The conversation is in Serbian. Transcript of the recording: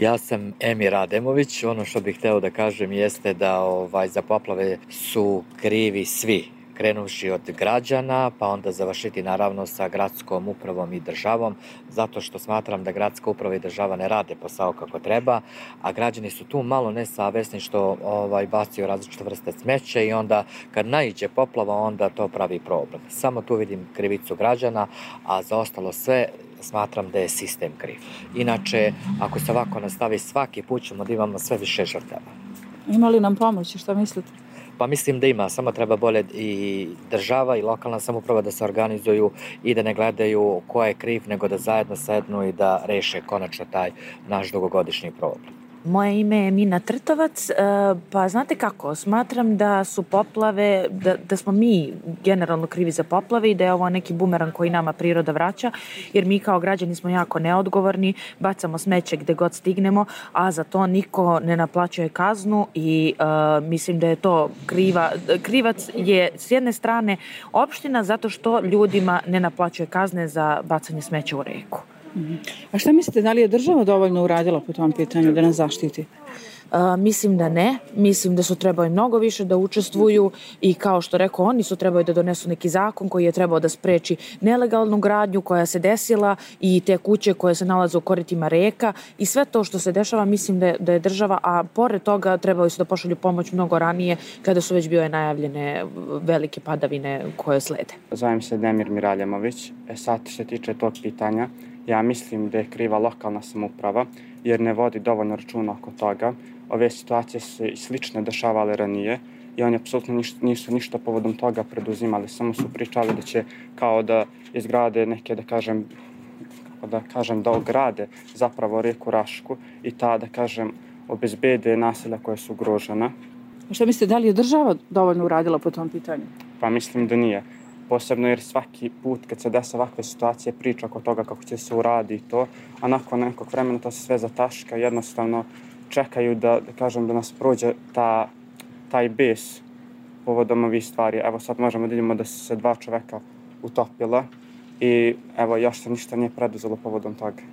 Ja sam Emir Ademović. Ono što bih hteo da kažem jeste da ovaj, za poplave su krivi svi krenuši od građana, pa onda završiti naravno sa gradskom upravom i državom, zato što smatram da gradska uprava i država ne rade posao kako treba, a građani su tu malo nesavesni što ovaj, bacaju različite vrste smeća i onda kad naiđe poplava, onda to pravi problem. Samo tu vidim krivicu građana, a za ostalo sve smatram da je sistem kriv. Inače, ako se ovako nastavi svaki put ćemo da imamo sve više žrtava. Ima li nam pomoći, šta mislite? Pa mislim da ima, samo treba bolje i država i lokalna samuprava da se organizuju i da ne gledaju ko je kriv, nego da zajedno sednu i da reše konačno taj naš dugogodišnji problem. Moje ime je Mina Trtovac, e, pa znate kako, smatram da su poplave, da, da smo mi generalno krivi za poplave i da je ovo neki bumeran koji nama priroda vraća, jer mi kao građani smo jako neodgovorni, bacamo smeće gde god stignemo, a za to niko ne naplaćuje kaznu i uh, mislim da je to kriva, krivac je s jedne strane opština zato što ljudima ne naplaćuje kazne za bacanje smeća u reku. A šta mislite, da li je država dovoljno uradila po tom pitanju da nas zaštiti? A, mislim da ne, mislim da su trebali mnogo više da učestvuju i kao što rekao, oni su trebali da donesu neki zakon koji je trebao da spreči nelegalnu gradnju koja se desila i te kuće koje se nalaze u koritima reka i sve to što se dešava mislim da je, da je država, a pored toga trebali su da pošalju pomoć mnogo ranije kada su već bile najavljene velike padavine koje slede. Zovem se Demir Miraljemović. E sad se tiče tog pitanja, Ja mislim da je kriva lokalna samuprava jer ne vodi dovoljno računa oko toga. Ove situacije se i slične dešavale ranije i oni apsolutno ništa, nisu ništa povodom toga preduzimali. Samo su pričali da će kao da izgrade neke, da kažem, kako da kažem, da ograde zapravo reku Rašku i ta, da kažem, obezbede naselja koje su ugrožena. A šta mislite, da li je država dovoljno uradila po tom pitanju? Pa mislim da nije posebno jer svaki put kad se desa ovakve situacije priča oko toga kako će se uradi to, a nakon nekog vremena to se sve zataška, jednostavno čekaju da, da kažem, da nas prođe ta, taj bes povodom ovih stvari. Evo sad možemo da vidimo da su se dva čoveka utopila i evo još se ništa nije preduzelo povodom toga.